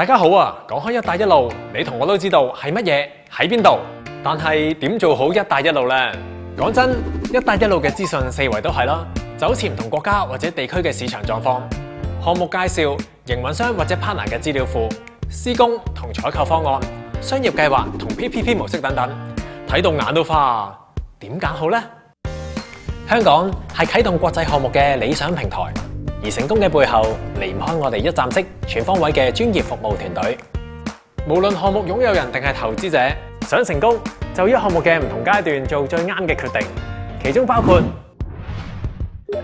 大家好啊！讲开一带一路，你同我都知道系乜嘢，喺边度，但系点做好一带一路呢？讲真，一带一路嘅资讯四围都系啦，就好似唔同国家或者地区嘅市场状况、项目介绍、营运商或者 partner 嘅资料库、施工同采购方案、商业计划同 PPP 模式等等，睇到眼都花。点拣好呢？香港系启动国际项目嘅理想平台。而成功嘅背后，离唔开我哋一站式全方位嘅专业服务团队。无论项目拥有人定系投资者，想成功，就于项目嘅唔同阶段做最啱嘅决定，其中包括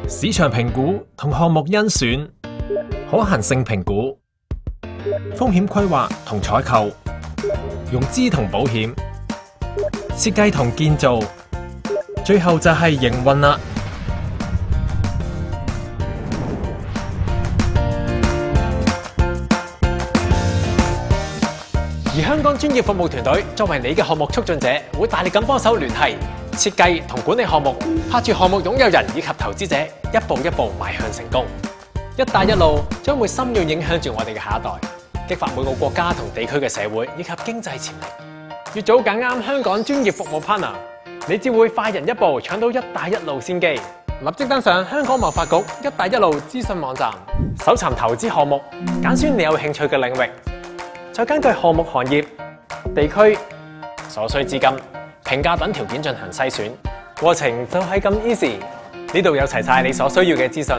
市场评估同项目甄选、可行性评估、风险规划同采购、融资同保险、设计同建造，最后就系营运啦。而香港專業服務團隊作為你嘅項目促進者，會大力咁幫手聯繫設計同管理項目，拍住項目擁有人以及投資者，一步一步邁向成功。一帶一路將會深遠影響住我哋嘅下一代，激發每個國家同地區嘅社會以及經濟潛力。越早揀啱香港專業服務 partner，你只會快人一步搶到一帶一路先機。立即登上香港贸發局一帶一路資訊網站，搜尋投資項目，揀選你有興趣嘅領域。再根據項目、行業、地區、所需資金、評價等條件進行篩選，過程就係咁 easy。呢度有齊晒你所需要嘅資訊，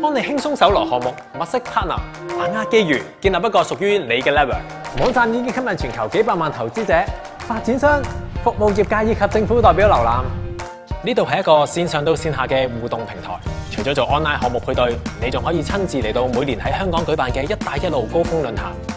幫你輕鬆搜羅項目，物色 partner，把握機遇，建立一個屬於你嘅 level。網站已經吸引全球幾百萬投資者、發展商、服務業界以及政府代表瀏覽。呢度係一個線上到線下嘅互動平台，除咗做 online 項目配對，你仲可以親自嚟到每年喺香港舉辦嘅“一帶一路”高峰論壇。